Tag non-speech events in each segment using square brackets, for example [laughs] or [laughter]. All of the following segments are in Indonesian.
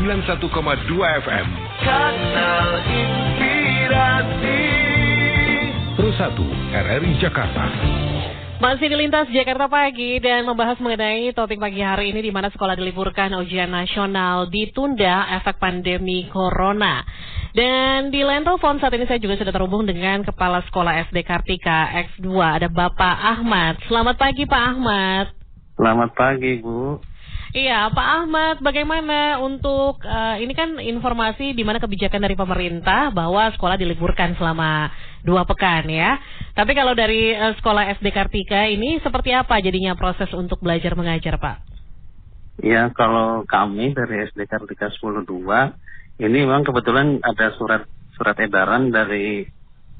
91,2 FM. Kanal Inspirasi. Terus satu, RRI Jakarta. Masih di lintas Jakarta pagi dan membahas mengenai topik pagi hari ini di mana sekolah diliburkan ujian nasional ditunda efek pandemi corona. Dan di line telepon saat ini saya juga sudah terhubung dengan Kepala Sekolah SD Kartika X2 ada Bapak Ahmad. Selamat pagi Pak Ahmad. Selamat pagi Bu. Iya, Pak Ahmad, bagaimana untuk uh, ini kan informasi di mana kebijakan dari pemerintah bahwa sekolah diliburkan selama dua pekan ya. Tapi kalau dari uh, sekolah SD Kartika ini seperti apa jadinya proses untuk belajar mengajar, Pak? Ya, kalau kami dari SD Kartika 102 ini memang kebetulan ada surat surat edaran dari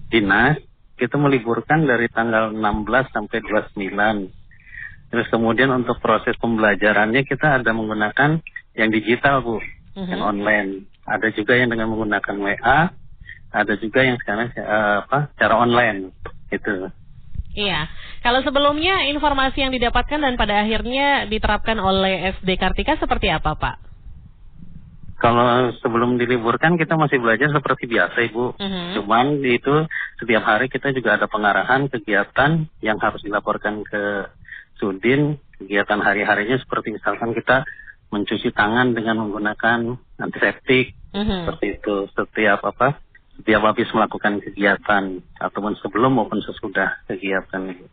dinas kita meliburkan dari tanggal 16 sampai 29 Terus kemudian untuk proses pembelajarannya kita ada menggunakan yang digital bu, uh-huh. yang online. Ada juga yang dengan menggunakan WA, ada juga yang sekarang uh, apa cara online itu. Iya, kalau sebelumnya informasi yang didapatkan dan pada akhirnya diterapkan oleh SD Kartika seperti apa Pak? Kalau sebelum diliburkan kita masih belajar seperti biasa Ibu. Uh-huh. Cuman itu setiap hari kita juga ada pengarahan kegiatan yang harus dilaporkan ke Sudin kegiatan hari-harinya seperti misalkan kita mencuci tangan dengan menggunakan antiseptik mm-hmm. seperti itu setiap apa setiap habis melakukan kegiatan ataupun sebelum maupun sesudah kegiatan itu.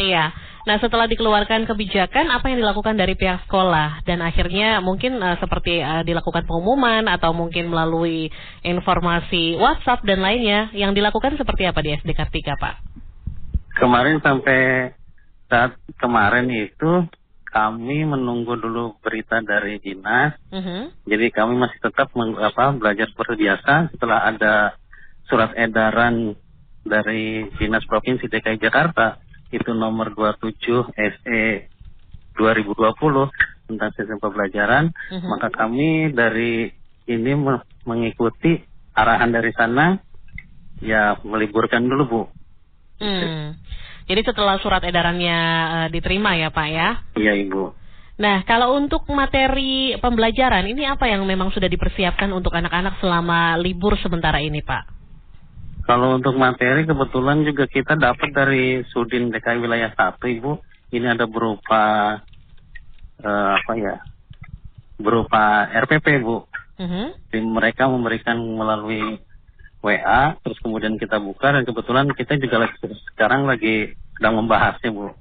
Iya. Nah, setelah dikeluarkan kebijakan, apa yang dilakukan dari pihak sekolah dan akhirnya mungkin uh, seperti uh, dilakukan pengumuman atau mungkin melalui informasi WhatsApp dan lainnya, yang dilakukan seperti apa di SD Kartika, Pak? Kemarin sampai saat kemarin itu kami menunggu dulu berita dari dinas. Uh -huh. Jadi kami masih tetap meng, apa, belajar seperti biasa. Setelah ada surat edaran dari dinas provinsi DKI Jakarta itu nomor 27 SE 2020 tentang sistem pembelajaran, uh -huh. maka kami dari ini mengikuti arahan dari sana ya meliburkan dulu bu. Hmm. Jadi setelah surat edarannya uh, diterima ya Pak ya? Iya Ibu. Nah, kalau untuk materi pembelajaran ini apa yang memang sudah dipersiapkan untuk anak-anak selama libur sementara ini, Pak? Kalau untuk materi kebetulan juga kita dapat dari Sudin DKI Wilayah 1, Ibu. Ini ada berupa uh, apa ya? Berupa RPP, Bu. Uh. -huh. mereka memberikan melalui WA, terus kemudian kita buka dan kebetulan kita juga lagi, sekarang lagi sedang membahasnya Bu.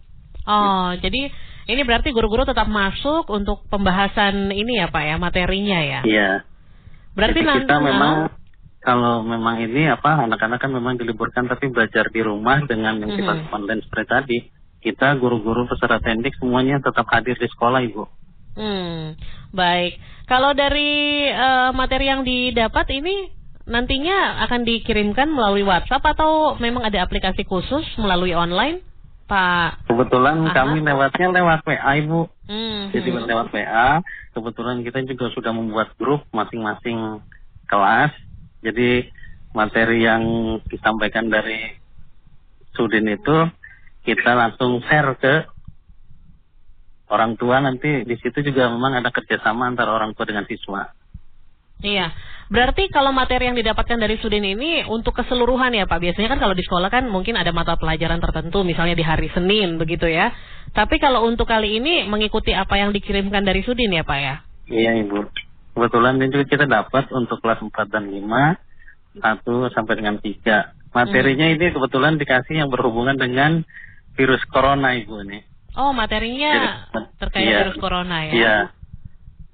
Oh, gitu. jadi ini berarti guru-guru tetap masuk untuk pembahasan ini ya Pak ya, materinya ya? Iya. Berarti jadi kita memang kalau memang ini apa anak-anak kan memang diliburkan tapi belajar di rumah dengan yang kita mm-hmm. online seperti tadi, kita guru-guru peserta tendik semuanya tetap hadir di sekolah Ibu. Hmm, baik. Kalau dari uh, materi yang didapat ini nantinya akan dikirimkan melalui WhatsApp atau memang ada aplikasi khusus melalui online, Pak? Kebetulan Aha. kami lewatnya lewat WA, Ibu. Hmm, Jadi hmm. lewat WA. Kebetulan kita juga sudah membuat grup masing-masing kelas. Jadi materi yang disampaikan dari Sudin itu kita langsung share ke orang tua nanti di situ juga memang ada kerjasama antara orang tua dengan siswa. Iya, berarti kalau materi yang didapatkan dari Sudin ini untuk keseluruhan ya Pak. Biasanya kan kalau di sekolah kan mungkin ada mata pelajaran tertentu, misalnya di hari Senin begitu ya. Tapi kalau untuk kali ini mengikuti apa yang dikirimkan dari Sudin ya Pak ya? Iya Ibu. Kebetulan ini juga kita dapat untuk kelas 4 dan 5, 1 sampai dengan 3. Materinya hmm. ini kebetulan dikasih yang berhubungan dengan virus corona Ibu nih. Oh materinya Jadi, terkait iya, virus corona ya? Iya.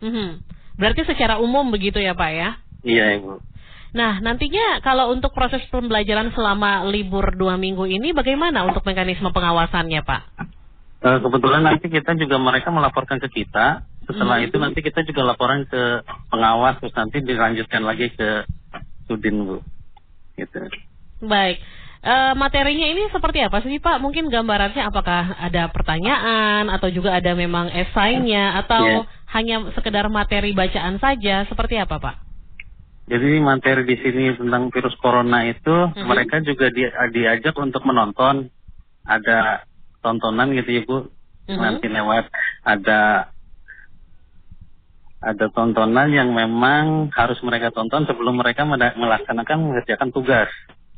Hmm. Berarti secara umum begitu ya Pak ya? Iya Ibu. Nah, nantinya kalau untuk proses pembelajaran selama libur dua minggu ini bagaimana untuk mekanisme pengawasannya Pak? Uh, kebetulan nanti kita juga mereka melaporkan ke kita. Setelah hmm. itu nanti kita juga laporan ke pengawas terus nanti dilanjutkan lagi ke Sudin Bu. Gitu. Baik. Uh, materinya ini seperti apa sih Pak? Mungkin gambarannya apakah ada pertanyaan atau juga ada memang esainya atau yeah hanya sekedar materi bacaan saja seperti apa Pak? Jadi materi di sini tentang virus corona itu mm-hmm. mereka juga di, diajak untuk menonton ada tontonan gitu ya Bu mm-hmm. nanti lewat ada ada tontonan yang memang harus mereka tonton sebelum mereka melaksanakan mengerjakan tugas.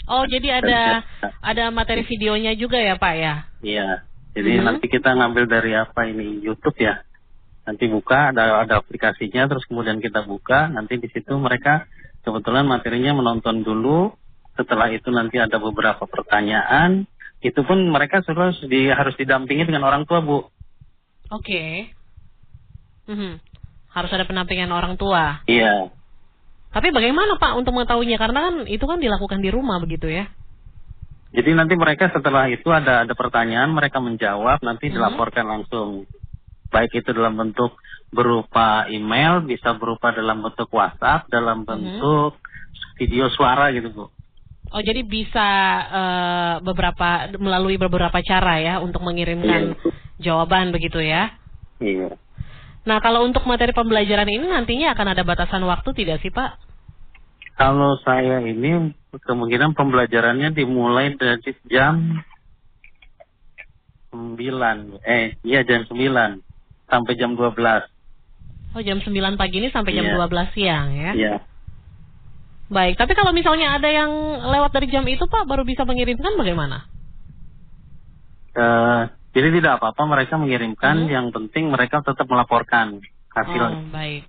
Oh, jadi ada ada materi videonya juga ya, Pak ya? Iya. Jadi hmm. nanti kita ngambil dari apa ini YouTube ya. Nanti buka ada ada aplikasinya terus kemudian kita buka, nanti di situ mereka kebetulan materinya menonton dulu. Setelah itu nanti ada beberapa pertanyaan. Itu pun mereka harus di harus didampingi dengan orang tua, Bu. Oke. Okay. Mm -hmm. Harus ada penampingan orang tua. Iya. Tapi bagaimana Pak untuk mengetahuinya? Karena kan itu kan dilakukan di rumah begitu ya. Jadi nanti mereka setelah itu ada ada pertanyaan, mereka menjawab, nanti hmm. dilaporkan langsung. Baik itu dalam bentuk berupa email, bisa berupa dalam bentuk WhatsApp, dalam hmm. bentuk hmm. video suara gitu Bu. Oh jadi bisa uh, beberapa melalui beberapa cara ya untuk mengirimkan iya. jawaban begitu ya? Iya. Nah, kalau untuk materi pembelajaran ini nantinya akan ada batasan waktu tidak sih, Pak? Kalau saya ini kemungkinan pembelajarannya dimulai dari jam 9. Eh, iya jam 9 sampai jam 12. Oh, jam 9 pagi ini sampai jam iya. 12 siang ya? Iya. Baik, tapi kalau misalnya ada yang lewat dari jam itu, Pak, baru bisa mengirimkan bagaimana? Uh, jadi tidak apa-apa mereka mengirimkan, hmm. yang penting mereka tetap melaporkan hasil. Oh, baik.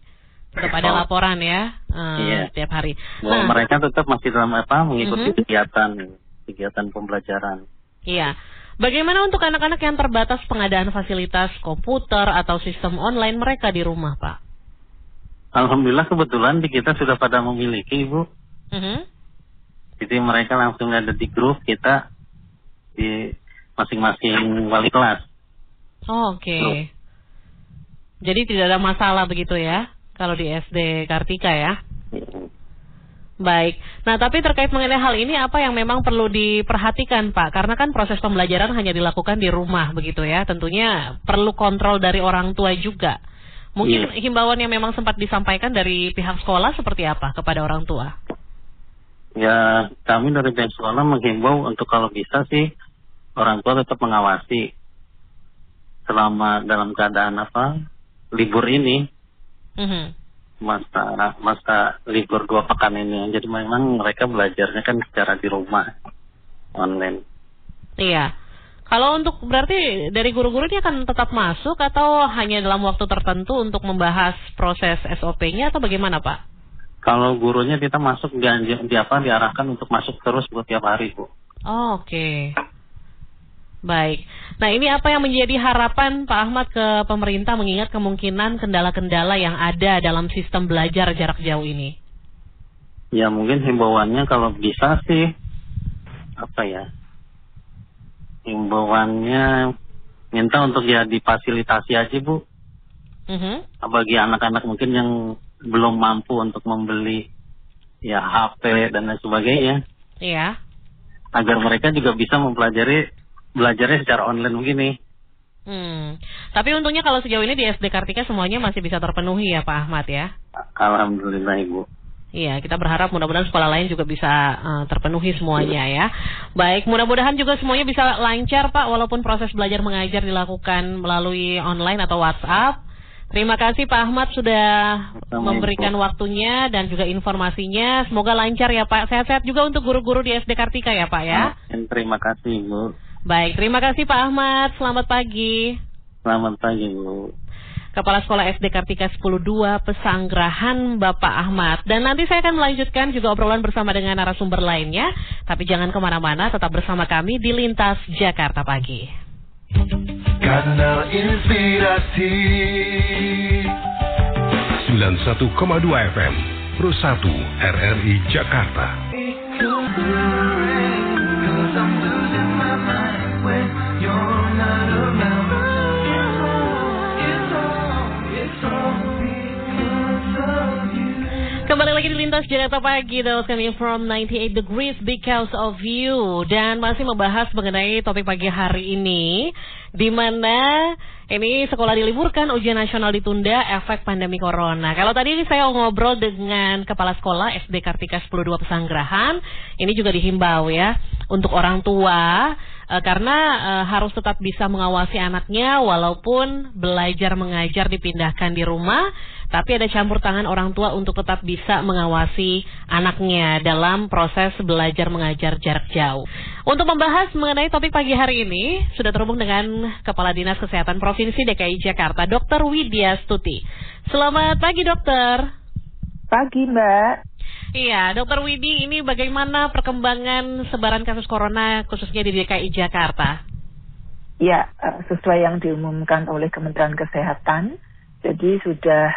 Tetap ada laporan ya uh, iya. setiap hari. Nah, mereka tetap masih dalam apa mengikuti -huh. kegiatan kegiatan pembelajaran. Iya. Bagaimana untuk anak-anak yang terbatas pengadaan fasilitas komputer atau sistem online mereka di rumah, Pak? Alhamdulillah kebetulan di kita sudah pada memiliki, Ibu. Uh -huh. Jadi mereka langsung ada di grup kita di masing-masing wali kelas. Oh, Oke. Okay. Jadi tidak ada masalah begitu ya kalau di SD Kartika ya? Baik. Nah, tapi terkait mengenai hal ini apa yang memang perlu diperhatikan, Pak? Karena kan proses pembelajaran hanya dilakukan di rumah begitu ya. Tentunya perlu kontrol dari orang tua juga. Mungkin yeah. himbauan yang memang sempat disampaikan dari pihak sekolah seperti apa kepada orang tua? Ya, kami dari pihak sekolah menghimbau untuk kalau bisa sih orang tua tetap mengawasi selama dalam keadaan apa libur ini mm-hmm. masa masa libur dua pekan ini jadi memang mereka belajarnya kan secara di rumah online iya kalau untuk berarti dari guru-guru ini akan tetap masuk atau hanya dalam waktu tertentu untuk membahas proses SOP-nya atau bagaimana Pak? Kalau gurunya kita masuk di, di apa diarahkan untuk masuk terus buat tiap hari Bu. Oh, Oke. Okay. Baik. Nah ini apa yang menjadi harapan Pak Ahmad ke pemerintah mengingat kemungkinan kendala-kendala yang ada dalam sistem belajar jarak jauh ini? Ya mungkin himbauannya kalau bisa sih apa ya himbauannya minta untuk ya difasilitasi aja bu. Mm-hmm. Bagi anak-anak mungkin yang belum mampu untuk membeli ya HP dan lain sebagainya. Iya. Agar mereka juga bisa mempelajari belajarnya secara online begini. Hmm. Tapi untungnya kalau sejauh ini di SD Kartika semuanya masih bisa terpenuhi ya Pak Ahmad ya? Alhamdulillah Ibu. Iya, kita berharap mudah-mudahan sekolah lain juga bisa uh, terpenuhi semuanya ya. Baik, mudah-mudahan juga semuanya bisa lancar Pak, walaupun proses belajar mengajar dilakukan melalui online atau WhatsApp. Terima kasih Pak Ahmad sudah memberikan waktunya dan juga informasinya. Semoga lancar ya Pak. Sehat-sehat juga untuk guru-guru di SD Kartika ya Pak ya. Terima kasih Bu. Baik, terima kasih Pak Ahmad. Selamat pagi. Selamat pagi, Bu. Kepala Sekolah SD Kartika 102 Pesanggrahan Bapak Ahmad. Dan nanti saya akan melanjutkan juga obrolan bersama dengan narasumber lainnya. Tapi jangan ke mana-mana, tetap bersama kami di Lintas Jakarta Pagi. Kanal Inspirasi 91,2 FM Pro 1 RRI Jakarta. Kembali lagi di Lintas Jakarta Pagi, those coming from 98 degrees because of you. Dan masih membahas mengenai topik pagi hari ini, di mana ini sekolah diliburkan, ujian nasional ditunda, efek pandemi corona. Kalau tadi saya ngobrol dengan kepala sekolah SD Kartika 102 Pesanggerahan, ini juga dihimbau ya, untuk orang tua, uh, karena uh, harus tetap bisa mengawasi anaknya walaupun belajar mengajar dipindahkan di rumah tapi ada campur tangan orang tua untuk tetap bisa mengawasi anaknya dalam proses belajar mengajar jarak jauh. Untuk membahas mengenai topik pagi hari ini, sudah terhubung dengan Kepala Dinas Kesehatan Provinsi DKI Jakarta, Dr. Widya Stuti. Selamat pagi, dokter. Pagi, Mbak. Iya, Dokter Widi, ini bagaimana perkembangan sebaran kasus corona khususnya di DKI Jakarta? Ya, sesuai yang diumumkan oleh Kementerian Kesehatan, jadi sudah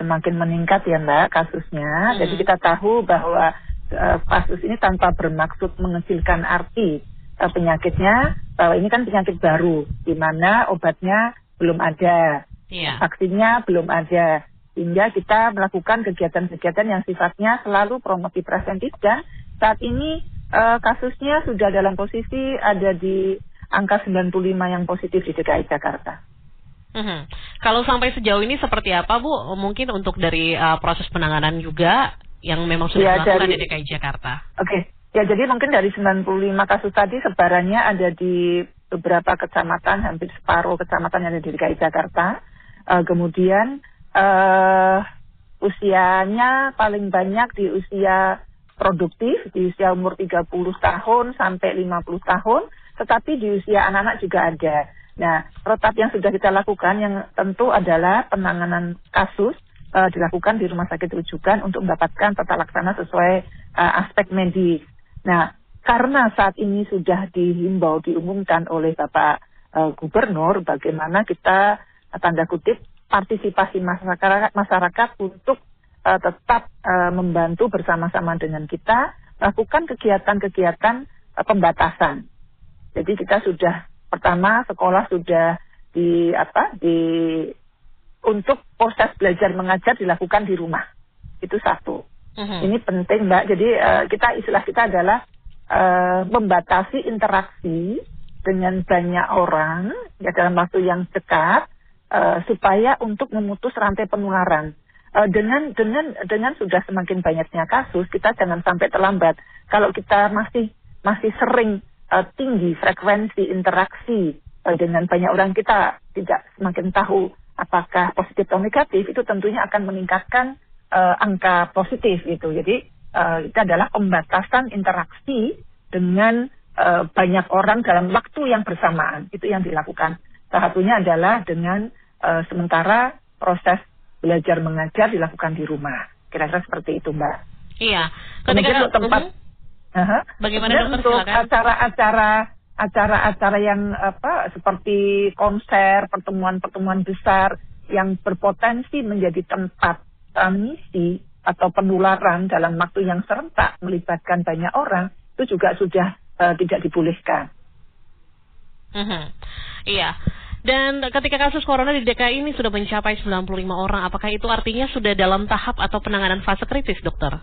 semakin meningkat ya Mbak kasusnya. Hmm. Jadi kita tahu bahwa uh, kasus ini tanpa bermaksud mengecilkan arti uh, penyakitnya, bahwa ini kan penyakit baru, di mana obatnya belum ada, yeah. vaksinnya belum ada. Sehingga kita melakukan kegiatan-kegiatan yang sifatnya selalu promosi preventif dan saat ini uh, kasusnya sudah dalam posisi ada di angka 95 yang positif di DKI Jakarta. Hmm. Kalau sampai sejauh ini seperti apa Bu? Mungkin untuk dari uh, proses penanganan juga yang memang sudah ya, dilakukan dari, di DKI Jakarta. Oke, okay. ya jadi mungkin dari 95 kasus tadi sebarannya ada di beberapa kecamatan, hampir separuh kecamatan yang ada di DKI Jakarta. Uh, kemudian uh, usianya paling banyak di usia produktif, di usia umur 30 tahun sampai 50 tahun tetapi di usia anak-anak juga ada. Nah, protap yang sudah kita lakukan yang tentu adalah penanganan kasus uh, dilakukan di rumah sakit rujukan untuk mendapatkan tata laksana sesuai uh, aspek medis. Nah, karena saat ini sudah dihimbau, diumumkan oleh Bapak uh, Gubernur bagaimana kita tanda kutip partisipasi masyarakat masyarakat untuk uh, tetap uh, membantu bersama-sama dengan kita melakukan kegiatan-kegiatan uh, pembatasan jadi kita sudah pertama sekolah sudah di apa di untuk proses belajar mengajar dilakukan di rumah. Itu satu. Uh-huh. Ini penting Mbak. Jadi uh, kita istilah kita adalah uh, membatasi interaksi dengan banyak orang ya dalam waktu yang dekat uh, supaya untuk memutus rantai penularan. Uh, dengan dengan dengan sudah semakin banyaknya kasus kita jangan sampai terlambat. Kalau kita masih masih sering uh, tinggi frekuensi interaksi uh, dengan banyak orang kita tidak semakin tahu apakah positif atau negatif itu tentunya akan meningkatkan uh, angka positif itu. Jadi uh, itu adalah pembatasan interaksi dengan banyak orang dalam waktu yang bersamaan. Itu yang dilakukan. Salah satunya adalah dengan uh, sementara proses belajar mengajar dilakukan di rumah. Kira-kira seperti itu, Mbak. Iya. Ketika Kemudian untuk tempat uh -huh Uh-huh. Bagaimana Dan dokter untuk acara-acara acara-acara yang apa seperti konser, pertemuan-pertemuan besar yang berpotensi menjadi tempat transmisi atau penularan dalam waktu yang serentak melibatkan banyak orang itu juga sudah uh, tidak dibolehkan. Uh-huh. Iya. Dan ketika kasus corona di DKI ini sudah mencapai 95 orang, apakah itu artinya sudah dalam tahap atau penanganan fase kritis, dokter?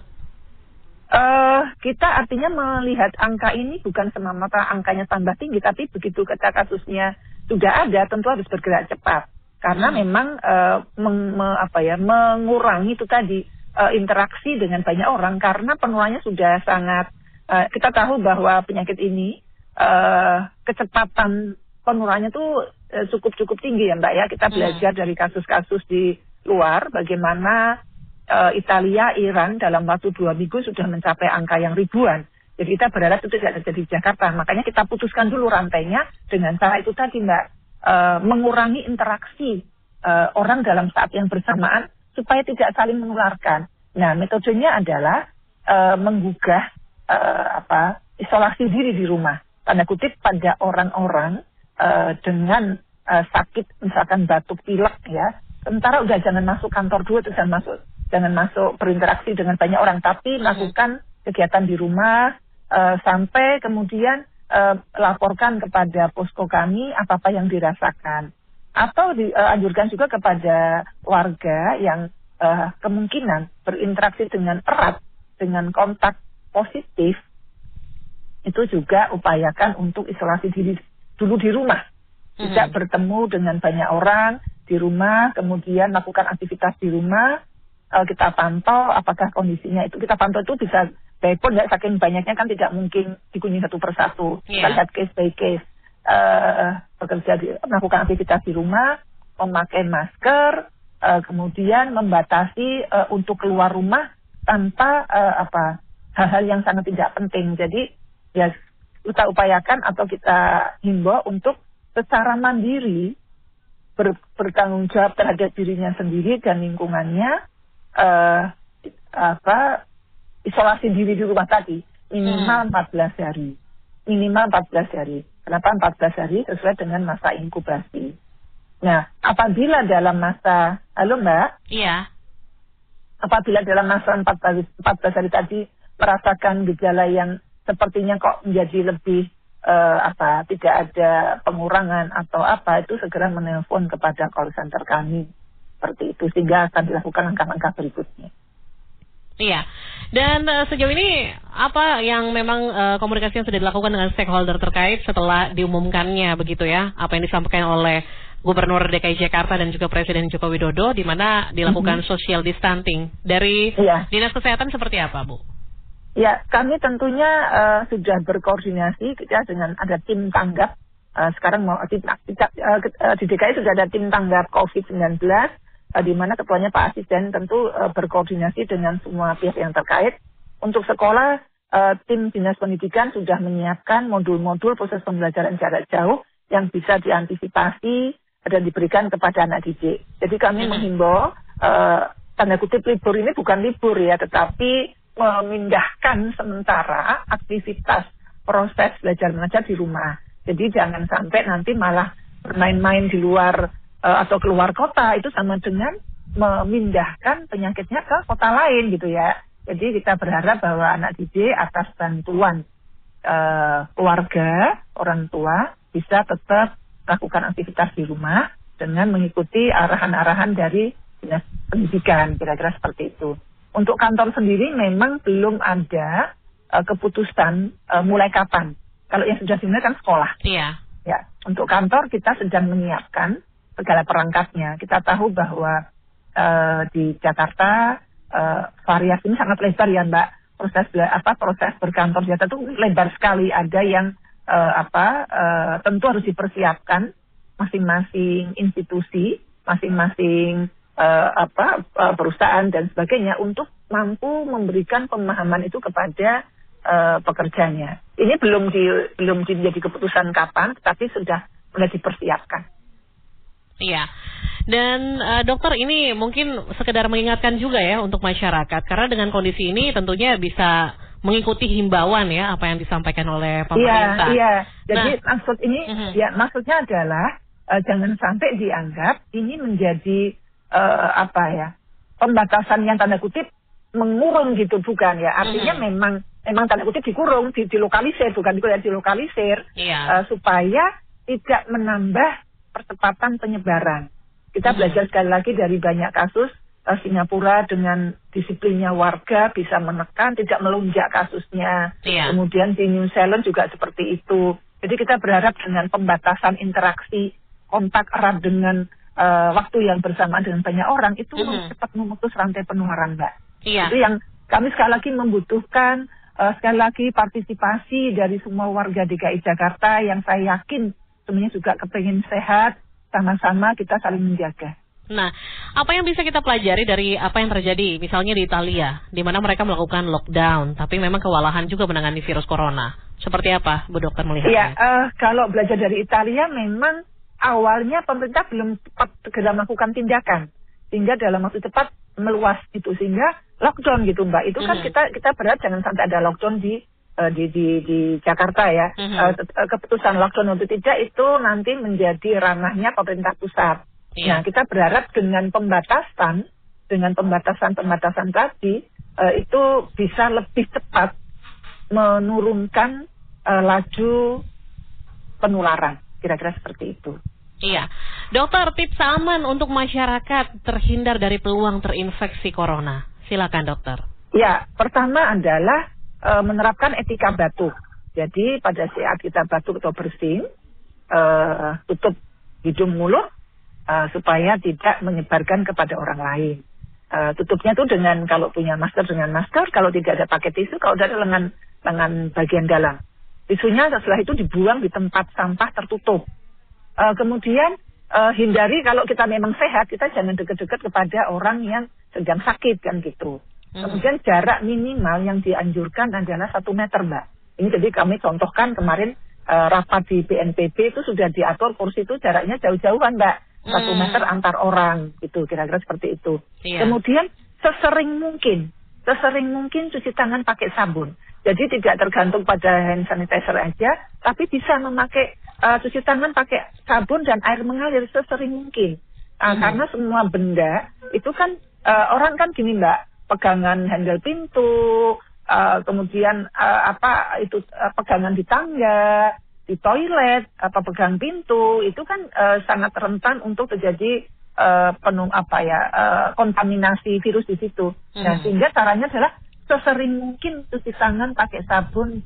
Uh, kita artinya melihat angka ini bukan semata angkanya tambah tinggi, tapi begitu ketika kasusnya sudah ada, tentu harus bergerak cepat. Karena hmm. memang uh, meng, me, apa ya, mengurangi itu tadi uh, interaksi dengan banyak orang, karena penularannya sudah sangat. Uh, kita tahu bahwa penyakit ini uh, kecepatan penularannya itu cukup cukup tinggi ya mbak ya. Kita hmm. belajar hmm. dari kasus-kasus di luar, bagaimana uh, Italia, Iran dalam waktu dua minggu sudah mencapai angka yang ribuan. Jadi kita berharap itu tidak terjadi di Jakarta. Makanya kita putuskan dulu rantainya dengan cara itu tadi Mbak. Uh, mengurangi interaksi uh, orang dalam saat yang bersamaan supaya tidak saling menularkan. Nah metodenya adalah uh, menggugah uh, apa isolasi diri di rumah. Tanda kutip pada orang-orang uh, dengan uh, sakit misalkan batuk pilek ya. Sementara udah jangan masuk kantor dulu, jangan masuk jangan masuk berinteraksi dengan banyak orang, tapi hmm. lakukan kegiatan di rumah uh, sampai kemudian uh, laporkan kepada posko kami apa-apa yang dirasakan. Atau dianjurkan uh, juga kepada warga yang uh, kemungkinan berinteraksi dengan erat dengan kontak positif itu juga upayakan untuk isolasi diri dulu di rumah. Tidak hmm. bertemu dengan banyak orang di rumah, kemudian lakukan aktivitas di rumah, uh, kita pantau apakah kondisinya itu kita pantau itu bisa telepon ya saking banyaknya kan tidak mungkin dikunjungi satu persatu yeah. kita lihat case by case uh, bekerja di, melakukan aktivitas di rumah memakai masker uh, kemudian membatasi uh, untuk keluar rumah tanpa uh, apa hal-hal yang sangat tidak penting. Jadi ya kita upayakan atau kita himbau untuk secara mandiri ber, bertanggung jawab terhadap dirinya sendiri dan lingkungannya uh, apa isolasi diri di rumah tadi. Minimal hmm. 14 hari. Minimal 14 hari. Kenapa 14 hari? Sesuai dengan masa inkubasi. Nah apabila dalam masa halo mbak? Iya. Apabila dalam masa 14, 14 hari tadi merasakan gejala yang sepertinya kok menjadi lebih uh, apa tidak ada pengurangan atau apa itu segera menelpon kepada call center kami seperti itu sehingga akan dilakukan langkah-langkah berikutnya. Iya. Dan uh, sejauh ini apa yang memang uh, komunikasi yang sudah dilakukan dengan stakeholder terkait setelah diumumkannya begitu ya? Apa yang disampaikan oleh Gubernur DKI Jakarta dan juga Presiden Joko Widodo di mana dilakukan mm -hmm. social distancing dari iya. Dinas Kesehatan seperti apa, Bu? Ya, kami tentunya uh, sudah berkoordinasi ya, dengan ada tim tanggap. Uh, sekarang mau di, uh, di DKI sudah ada tim tanggap COVID-19, uh, di mana ketuanya Pak Asisten tentu uh, berkoordinasi dengan semua pihak yang terkait. Untuk sekolah, uh, tim dinas pendidikan sudah menyiapkan modul-modul proses pembelajaran jarak jauh yang bisa diantisipasi dan diberikan kepada anak didik. Jadi kami menghimbau uh, tanda kutip libur ini bukan libur ya, tetapi memindahkan sementara aktivitas proses belajar mengajar di rumah. Jadi jangan sampai nanti malah bermain-main di luar uh, atau keluar kota itu sama dengan memindahkan penyakitnya ke kota lain gitu ya. Jadi kita berharap bahwa anak didik atas bantuan uh, keluarga, orang tua bisa tetap lakukan aktivitas di rumah dengan mengikuti arahan-arahan dari dinas pendidikan, kira-kira seperti itu. Untuk kantor sendiri memang belum ada uh, keputusan uh, mulai kapan. Kalau yang sudah dimulai kan sekolah. Iya. Ya, untuk kantor kita sedang menyiapkan segala perangkatnya. Kita tahu bahwa uh, di Jakarta uh, variasi ini sangat lebar ya Mbak. Proses apa proses berkantor Jakarta itu lebar sekali. Ada yang uh, apa uh, tentu harus dipersiapkan masing-masing institusi, masing-masing uh, apa uh, perusahaan dan sebagainya untuk mampu memberikan pemahaman itu kepada uh, pekerjanya. Ini belum di, belum menjadi keputusan kapan, tapi sudah mulai dipersiapkan. Iya. Dan uh, dokter ini mungkin sekedar mengingatkan juga ya untuk masyarakat karena dengan kondisi ini tentunya bisa mengikuti himbauan ya apa yang disampaikan oleh pemerintah. Iya, iya. Jadi nah, maksud ini uh -huh. ya maksudnya adalah uh, jangan sampai dianggap ini menjadi uh, apa ya pembatasan yang tanda kutip mengurung gitu bukan ya artinya mm-hmm. memang memang tanda kutip dikurung di, dilokalisir bukan di dilokalisir yeah. uh, supaya tidak menambah percepatan penyebaran kita mm-hmm. belajar sekali lagi dari banyak kasus uh, Singapura dengan disiplinnya warga bisa menekan tidak melunjak kasusnya yeah. kemudian di New Zealand juga seperti itu jadi kita berharap dengan pembatasan interaksi kontak erat dengan uh, waktu yang bersamaan dengan banyak orang itu mm -hmm. cepat memutus rantai penularan, Mbak. Iya. Itu yang kami sekali lagi membutuhkan uh, sekali lagi partisipasi dari semua warga DKI Jakarta yang saya yakin semuanya juga kepengen sehat, sama-sama kita saling menjaga. Nah, apa yang bisa kita pelajari dari apa yang terjadi misalnya di Italia, di mana mereka melakukan lockdown, tapi memang kewalahan juga menangani virus corona. Seperti apa, Bu Dokter melihatnya? Iya, uh, kalau belajar dari Italia memang awalnya pemerintah belum cepat segera melakukan tindakan sehingga dalam waktu cepat meluas itu sehingga lockdown gitu mbak itu kan mm -hmm. kita kita berharap jangan sampai ada lockdown di uh, di, di di Jakarta ya mm -hmm. uh, keputusan lockdown untuk tidak itu nanti menjadi ranahnya pemerintah pusat yeah. nah kita berharap dengan pembatasan dengan pembatasan-pembatasan tadi uh, itu bisa lebih cepat menurunkan uh, laju penularan kira-kira seperti itu. Iya. Dokter, tips aman untuk masyarakat terhindar dari peluang terinfeksi corona. Silakan dokter. Ya, pertama adalah e, menerapkan etika batuk. Jadi pada saat kita batuk atau bersin, e, tutup hidung mulut e, supaya tidak menyebarkan kepada orang lain. E, tutupnya itu dengan kalau punya masker dengan masker, kalau tidak ada pakai tisu, kalau ada lengan lengan bagian dalam. Tisunya setelah itu dibuang di tempat sampah tertutup. Uh, kemudian uh, hindari kalau kita memang sehat kita jangan dekat-dekat kepada orang yang sedang sakit kan gitu. Hmm. Kemudian jarak minimal yang dianjurkan adalah satu meter mbak. Ini jadi kami contohkan kemarin uh, rapat di BNPB itu sudah diatur kursi itu jaraknya jauh-jauhan mbak. Satu hmm. meter antar orang gitu kira-kira seperti itu. Iya. Kemudian sesering mungkin, sesering mungkin cuci tangan pakai sabun. Jadi tidak tergantung pada hand sanitizer aja, tapi bisa memakai uh, cuci tangan pakai sabun dan air mengalir sesering mungkin. Uh, hmm. Karena semua benda itu kan uh, orang kan gini mbak, pegangan handle pintu, uh, kemudian uh, apa itu uh, pegangan di tangga, di toilet, apa pegang pintu, itu kan uh, sangat rentan untuk terjadi uh, penuh apa ya uh, kontaminasi virus di situ. Hmm. Nah sehingga caranya adalah sesering mungkin cuci tangan pakai sabun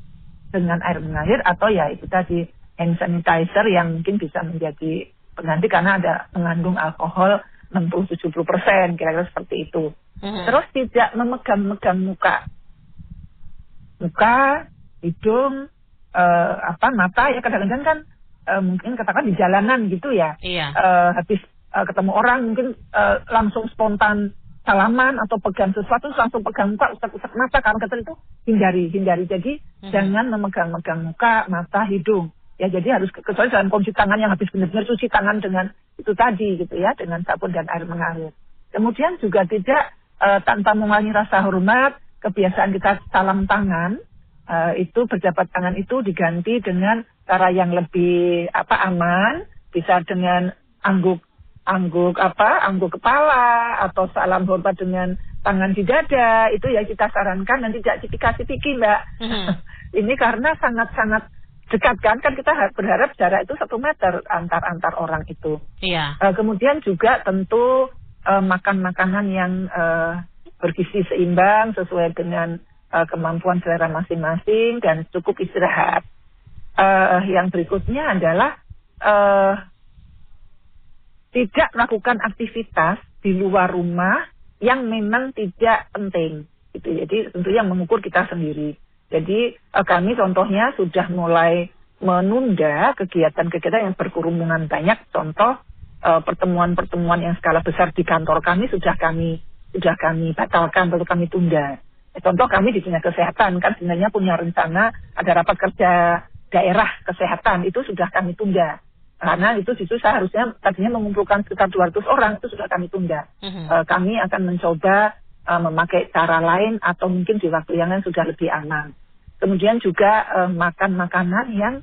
dengan air mengalir atau ya itu tadi hand sanitizer yang mungkin bisa menjadi pengganti karena ada mengandung alkohol 60-70 persen kira-kira seperti itu. Hmm. Terus tidak memegang-megang muka muka, hidung, uh, apa mata ya kadang-kadang kan uh, mungkin katakan di jalanan gitu ya. Iya. Uh, habis uh, ketemu orang mungkin uh, langsung spontan salaman atau pegang sesuatu langsung pegang muka usap-usap mata karena kata itu hindari hindari. Jadi hmm. jangan memegang-megang muka mata hidung. Ya jadi harus kecuali dalam kondisi tangan yang habis benar-benar cuci tangan dengan itu tadi gitu ya dengan sabun dan air mengalir. Kemudian juga tidak uh, tanpa mengurangi rasa hormat kebiasaan kita salam tangan uh, itu berjabat tangan itu diganti dengan cara yang lebih apa aman bisa dengan angguk angguk apa angguk kepala atau salam hormat dengan tangan di dada itu ya kita sarankan nanti tidak dikasih pikir mbak mm-hmm. [laughs] ini karena sangat sangat dekat kan kan kita berharap jarak itu satu meter antar antar orang itu. Iya. Uh, kemudian juga tentu uh, makan makanan yang uh, bergizi seimbang sesuai dengan uh, kemampuan selera masing-masing dan cukup istirahat. Uh, yang berikutnya adalah uh, tidak melakukan aktivitas di luar rumah yang memang tidak penting. Gitu. Jadi tentunya mengukur kita sendiri. Jadi uh, kami contohnya sudah mulai menunda kegiatan-kegiatan yang berkerumunan banyak. Contoh pertemuan-pertemuan yang skala besar di kantor kami sudah kami sudah kami batalkan atau kami tunda. Ya, contoh kami di dunia kesehatan kan sebenarnya punya rencana ada rapat kerja daerah kesehatan itu sudah kami tunda karena itu justru seharusnya tadinya mengumpulkan sekitar 200 orang itu sudah kami tunda. Uh-huh. Uh, kami akan mencoba uh, memakai cara lain atau mungkin di waktu yang lain sudah lebih aman. Kemudian juga uh, makan makanan yang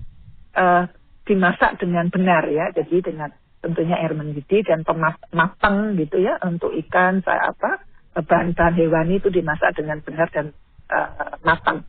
uh, dimasak dengan benar ya, jadi dengan tentunya air mendidih dan pematang gitu ya untuk ikan saya apa bahan-bahan hewani itu dimasak dengan benar dan uh, matang.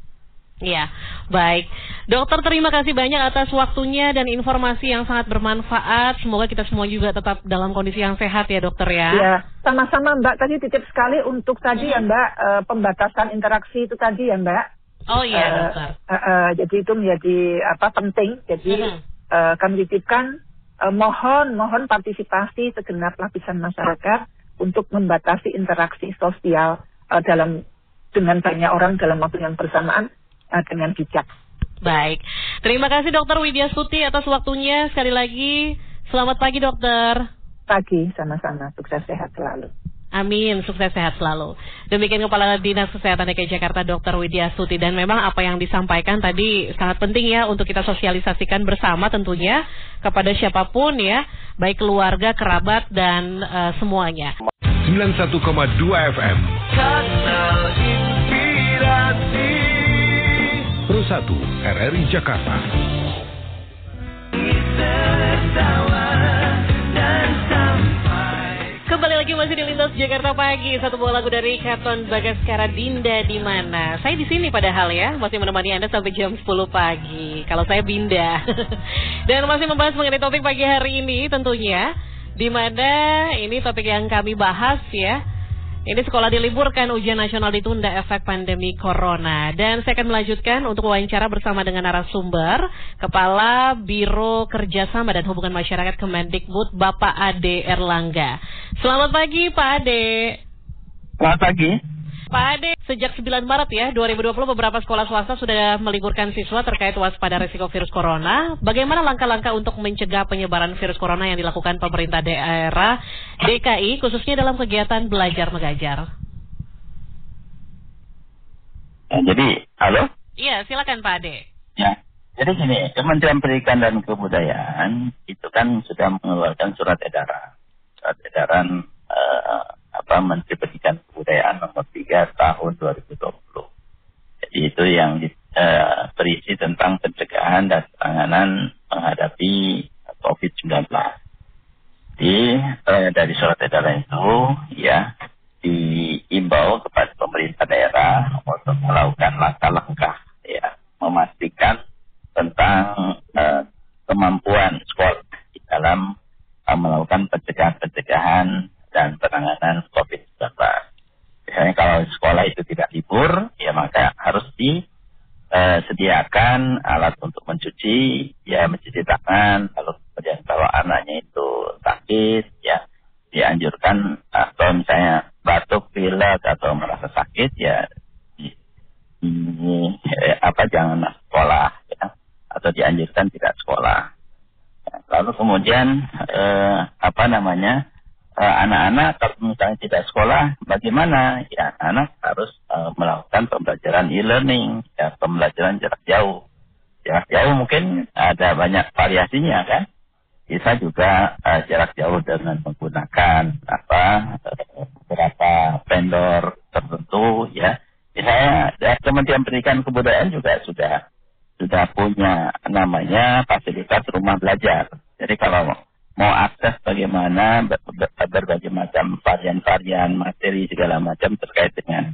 Ya, baik. Dokter terima kasih banyak atas waktunya dan informasi yang sangat bermanfaat. Semoga kita semua juga tetap dalam kondisi yang sehat ya dokter ya. Ya, sama-sama Mbak. Tadi titip sekali untuk tadi ya Mbak, uh, pembatasan interaksi itu tadi ya Mbak. Oh iya uh, dokter. Uh, uh, jadi itu menjadi apa penting. Jadi uh, kami titipkan eh, mohon mohon partisipasi segenap lapisan masyarakat untuk membatasi interaksi sosial eh, dalam dengan banyak orang dalam waktu yang bersamaan eh, dengan bijak. Baik, terima kasih Dokter Widya Suti atas waktunya sekali lagi. Selamat pagi Dokter. Pagi, sama-sama. Sukses sehat selalu. Amin, sukses sehat selalu. Demikian Kepala Dinas Kesehatan DKI Jakarta Dr. Widya Suti dan memang apa yang disampaikan tadi sangat penting ya untuk kita sosialisasikan bersama tentunya kepada siapa pun ya, baik keluarga, kerabat dan uh, semuanya. 91,2 FM. Kanal Inspirasi. Pro 1 RRI Jakarta. Kembali lagi masih di Lintas Jakarta Pagi. Satu buah lagu dari Katon Bagaskara Dinda di mana? Saya di sini padahal ya, masih menemani Anda sampai jam 10 pagi. Kalau saya Binda. [laughs] Dan masih membahas mengenai topik pagi hari ini tentunya di mana ini topik yang kami bahas ya ini sekolah diliburkan, ujian nasional ditunda efek pandemi corona. Dan saya akan melanjutkan untuk wawancara bersama dengan narasumber, Kepala Biro Kerjasama dan Hubungan Masyarakat Kemendikbud, Bapak Ade Erlangga. Selamat pagi, Pak Ade. Selamat pagi. Pak Ade, sejak 9 Maret ya 2020 beberapa sekolah swasta sudah meliburkan siswa terkait waspada risiko virus corona. Bagaimana langkah-langkah untuk mencegah penyebaran virus corona yang dilakukan pemerintah daerah DKI khususnya dalam kegiatan belajar mengajar? Ya, jadi, halo? Iya, silakan Pak Ade. Ya, jadi gini, Kementerian Pendidikan dan Kebudayaan itu kan sudah mengeluarkan surat edaran. Surat edaran uh, apa Menteri Pendidikan Kebudayaan nomor 3 tahun 2020. Jadi itu yang uh, berisi tentang pencegahan dan penanganan menghadapi COVID-19. Jadi uh, dari surat edaran itu ya diimbau kepada pemerintah daerah untuk melakukan langkah-langkah ya memastikan tentang uh, kemampuan sekolah di dalam uh, melakukan pencegahan-pencegahan dan penanganan COVID-19. Misalnya kalau sekolah itu tidak libur, ya maka harus disediakan uh, alat untuk mencuci, ya mencuci tangan. Kalau kemudian kalau anaknya itu sakit, ya dianjurkan atau misalnya batuk, pilek atau merasa sakit, ya ini eh, apa jangan sekolah ya atau dianjurkan tidak sekolah. Lalu kemudian eh, apa namanya eh, anak-anak kalau misalnya tidak sekolah, bagaimana? Ya anak harus eh, melakukan pembelajaran e-learning, ya pembelajaran jarak jauh. Jarak jauh mungkin ada banyak variasinya kan. Bisa juga uh, jarak jauh dengan menggunakan apa uh, beberapa vendor tertentu ya. Misalnya ya, Kementerian Pendidikan Kebudayaan juga sudah sudah punya namanya fasilitas rumah belajar. Jadi kalau mau akses bagaimana berbagai macam varian-varian materi segala macam terkait dengan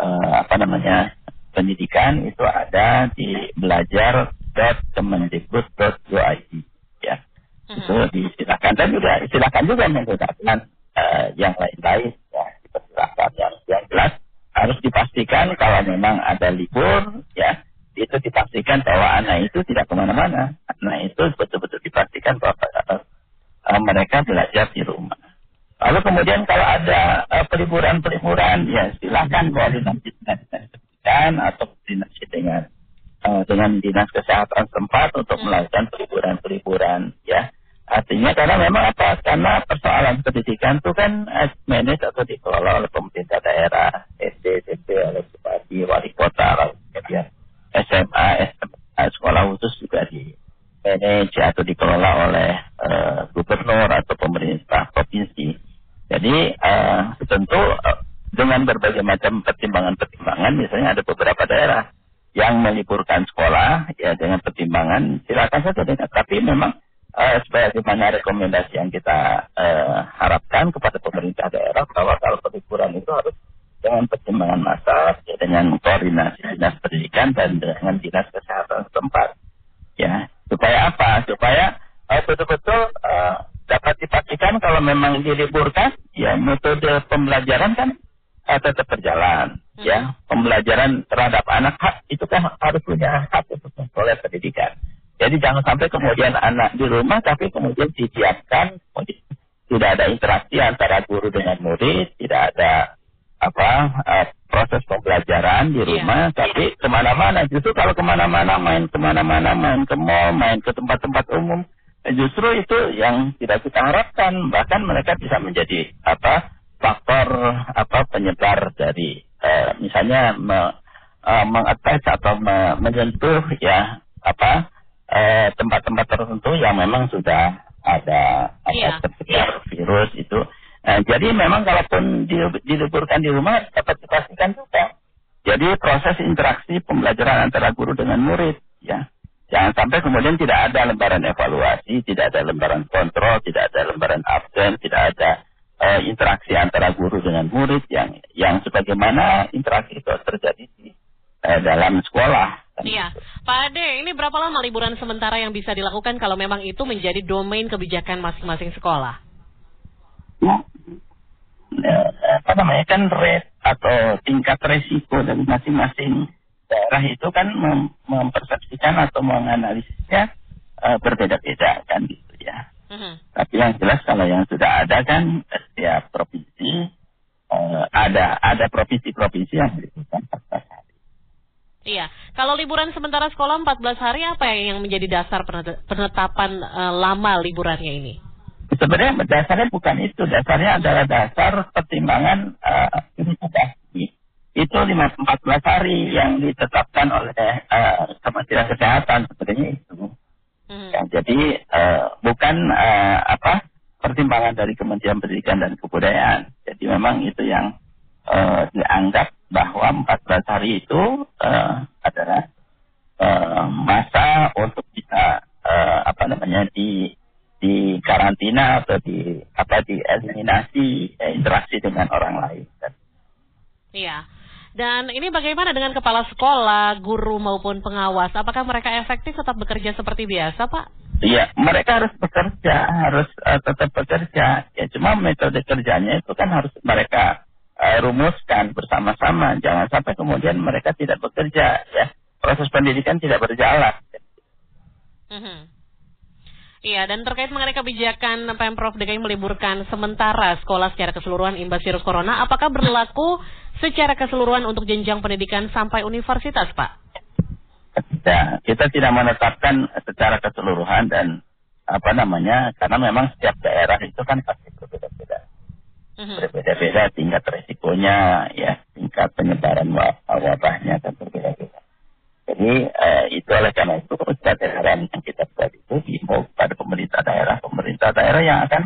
uh, apa namanya pendidikan itu ada di belajar.kemendikbud.go.id ya. Hmm. Itu disilakan dan juga silakan juga menggunakan uh, yang lain-lain ya dipersilakan yang yang jelas harus dipastikan kalau memang ada libur ya itu dipastikan bahwa anak itu tidak ke mana-mana. Anak itu betul-betul dipastikan bahwa uh, mereka belajar di rumah. Lalu kemudian kalau ada uh, peliburan-peliburan, ya silakan koordinasi dengan dinas pendidikan atau koordinasi dengan uh, dengan dinas kesehatan tempat untuk hmm. melakukan peliburan-peliburan, ya. Artinya karena memang apa? Karena persoalan pendidikan itu kan manage atau dikelola oleh pemerintah daerah, SD, SMP, oleh bupati, wali kota, lalu kemudian SMA, SMA sekolah khusus juga di manage atau dikelola oleh uh, gubernur atau pemerintah provinsi. Jadi uh, tentu uh, dengan berbagai macam pertimbangan-pertimbangan, misalnya ada beberapa daerah yang meliburkan sekolah ya dengan pertimbangan silakan saja dengan tapi memang uh, sebagaimana rekomendasi yang kita uh, harapkan kepada pemerintah daerah bahwa kalau peliburan itu harus dengan pertimbangan masa, ya, dengan koordinasi dinas pendidikan dan dengan dinas kesehatan setempat. Ya, supaya apa? Supaya uh, betul-betul uh, dapat dipastikan kalau memang diliburkan, ya metode pembelajaran kan uh, tetap berjalan. Hmm. Ya, pembelajaran terhadap anak hak itu kan harus punya hak untuk memperoleh pendidikan. Jadi jangan sampai kemudian anak di rumah tapi kemudian disiapkan tidak ada interaksi antara guru dengan murid, tidak ada apa uh, proses pembelajaran di iya. rumah, yeah. tapi ke mana-mana. Justru kalau ke mana-mana, main ke mana-mana, main ke mall, main ke tempat-tempat umum, justru itu yang tidak kita harapkan. Bahkan mereka bisa menjadi apa faktor apa penyebar dari uh, misalnya me, uh, mengattach atau me, menyentuh ya apa tempat-tempat uh, tertentu yang memang sudah ada apa yeah. tersebar yeah. virus itu Nah, jadi memang kalaupun diliburkan di rumah dapat dipastikan juga. Jadi proses interaksi pembelajaran antara guru dengan murid, ya. Jangan sampai kemudian tidak ada lembaran evaluasi, tidak ada lembaran kontrol, tidak ada lembaran absen, tidak ada uh, interaksi antara guru dengan murid yang yang sebagaimana interaksi itu terjadi di uh, dalam sekolah. Iya, Pak Ade, ini berapa lama liburan sementara yang bisa dilakukan kalau memang itu menjadi domain kebijakan masing-masing sekolah? Ya, apa namanya kan rate atau tingkat resiko dari masing-masing daerah itu kan mem mempersepsikan atau menganalisisnya uh, berbeda-beda kan gitu ya. Uh-huh. Tapi yang jelas kalau yang sudah ada kan setiap provinsi uh, ada ada provinsi-provinsi yang meliburkan 14 hari. Iya, kalau liburan sementara sekolah 14 hari apa yang menjadi dasar penetapan uh, lama liburannya ini? Sebenarnya dasarnya bukan itu, dasarnya adalah dasar pertimbangan uh, itu 14 hari yang ditetapkan oleh uh, Kementerian Kesehatan sebenarnya itu. Hmm. Ya, jadi uh, bukan uh, apa pertimbangan dari Kementerian Pendidikan dan Kebudayaan. Jadi memang itu yang uh, dianggap bahwa 14 hari itu uh, adalah uh, masa untuk bisa uh, apa namanya di di karantina atau di apa di eliminasi eh, interaksi dengan orang lain. Iya. Dan ini bagaimana dengan kepala sekolah, guru maupun pengawas? Apakah mereka efektif tetap bekerja seperti biasa, Pak? Iya, mereka harus bekerja, harus uh, tetap bekerja. Ya, cuma metode kerjanya itu kan harus mereka uh, rumuskan bersama-sama. Jangan sampai kemudian mereka tidak bekerja, ya. Proses pendidikan tidak berjalan. Mm -hmm. Iya, dan terkait mengenai kebijakan Pemprov DKI meliburkan sementara sekolah secara keseluruhan imbas virus corona, apakah berlaku secara keseluruhan untuk jenjang pendidikan sampai universitas, Pak? Ya, kita tidak menetapkan secara keseluruhan dan apa namanya, karena memang setiap daerah itu kan pasti berbeda-beda. Mm-hmm. Berbeda-beda tingkat resikonya, ya, tingkat penyebaran wabahnya kan berbeda-beda. Jadi eh, itu oleh karena itu kesadaran yang kita buat itu dihimbau kepada pemerintah daerah, pemerintah daerah yang akan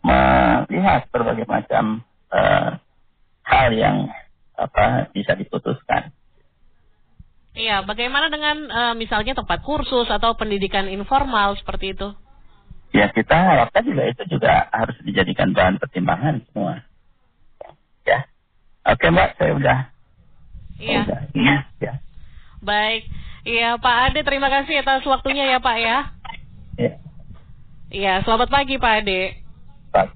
melihat berbagai macam eh, hal yang apa bisa diputuskan. Iya, bagaimana dengan uh, misalnya tempat kursus atau pendidikan informal seperti itu? Ya, kita harapkan juga itu juga harus dijadikan bahan pertimbangan semua. Ya, oke mbak, saya udah. Iya. Udah, ya, ya. Baik. Iya, Pak Ade, terima kasih atas waktunya ya, Pak ya. Iya. Iya, selamat pagi, Pak Ade. Pak.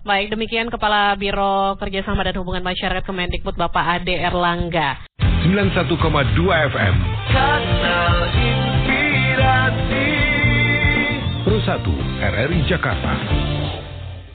Baik, demikian Kepala Biro Kerjasama dan Hubungan Masyarakat Kemendikbud Bapak Ade Erlangga. 91,2 FM. Kanal Inspirasi. Pro 1 RRI Jakarta.